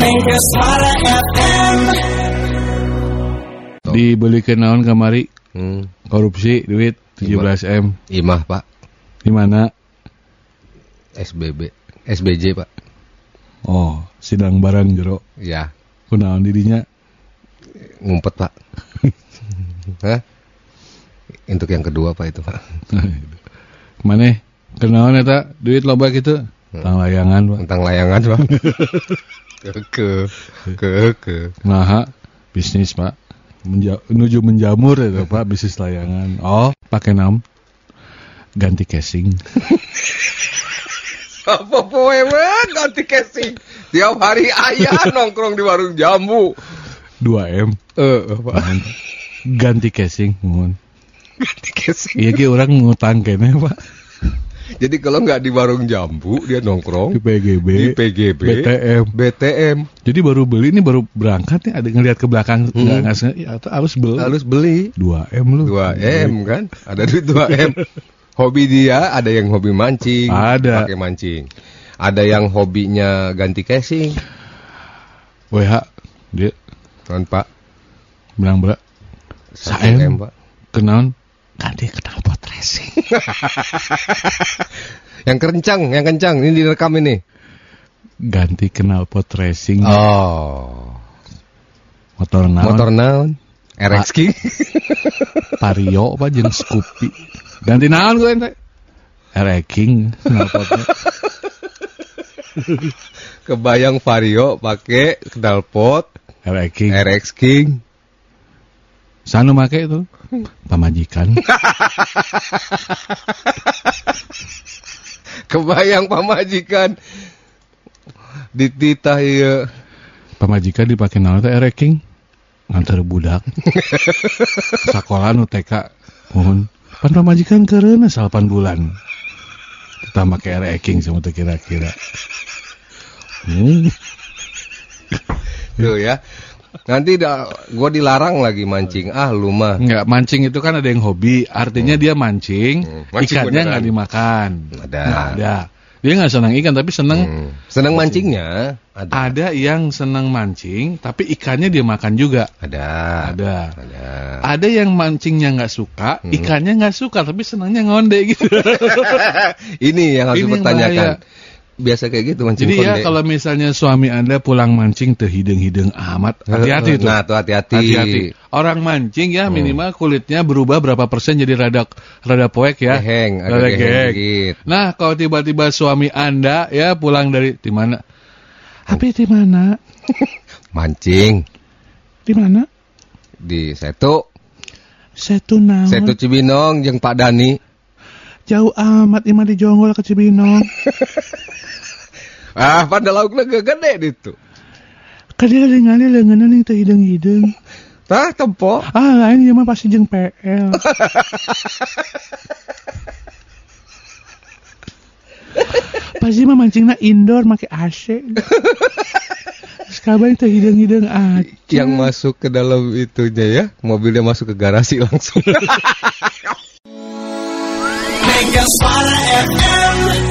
Suara FM. Dibelikan naon kamari Hmm, korupsi duit 17 m imah pak, di mana? SBB, SBJ pak. Oh, sidang barang jero. Ya, Kunaon dirinya? ngumpet pak. Hah? Untuk yang kedua pak itu pak. Mana? Kenaon eta duit loba gitu? Tang layangan, Pak. Tentang layangan pak. ke ke ke. Nah, bisnis, Pak. Menja menuju menjamur itu, Pak, bisnis layangan. Oh, pakai nam ganti casing. Apa poe ganti casing. Tiap hari ayah nongkrong di warung jambu. 2 m Eh, pak. ganti casing, mohon. Ganti casing. Iya ki orang ngutang kene, Pak. Jadi kalau nggak di warung jambu dia nongkrong Di PGB, di PGB, BTM. BTM. Jadi baru beli ini baru berangkat nih ada ngelihat ke belakang enggak enggak sengaja ya, atau harus beli. Harus beli 2 M lu. 2 M kan? Ada duit 2 M. Hobi dia ada yang hobi mancing, Ada. pakai mancing. Ada yang hobinya ganti casing, WH dia kan Pak? bilang Saem. M, Pak. kenaon ganti kenal Yang kencang, yang kencang ini direkam ini. ganti kenal pot racing Oh. motor naon Motor naon? RX King. Vario apa jeung Scoopy. Ganti naon gue ente? King kenal potnya. Kebayang Vario pakai knalpot King. RX King. Sanu make itu pamajikan. Kebayang pamajikan. Dititah ieu. pamajikan dipakai naon teh King ngantar budak. Sekolah nu TK mohon. Pan pamajikan kereuna 8 bulan. Kita make King sama kira-kira. Hmm. Tuh ya. Nanti gua dilarang lagi mancing. Ah, lu mah. Enggak, mancing itu kan ada yang hobi, artinya dia mancing, Hmm, mancing ikannya nggak dimakan. Ada. Nggak ada. Dia nggak senang ikan, tapi senang. Hmm. Seneng mancingnya? Ada. Ada yang senang mancing, tapi ikannya dia makan juga. Ada. Ada. Ada. Ada yang mancingnya nggak suka, Hmm. ikannya nggak suka, tapi senangnya ngonde gitu. Ini yang harus Ini yang dipertanyakan. bahaya. Biasa kayak gitu mancing Jadi ya konde. kalau misalnya suami anda pulang mancing teh hidung-hidung amat, hati-hati itu. Nah, tuh hati-hati. Hati-hati. Orang mancing ya minimal kulitnya berubah berapa persen jadi rada rada poek ya. Geheng, Rada geheng. Nah, kalau tiba-tiba suami Anda ya pulang dari di mana? Tapi di mana? Mancing Di mana? di Setu, Setu naon? Setu Cibinong jeung Pak Dani. Jauh amat imah di Jonggol ke Cibinong. Ah, pada lauknya gede itu. Kadang ningali leungeunna ning teh hidung-hidung. Tah tempo. Ah, lain ieu mah pasti jeung PL. pasti mah mancingna indoor make AC. Sekabang teh hidung-hidung aja. Yang masuk ke dalam itunya ya, mobilnya masuk ke garasi langsung. Mega Suara FM.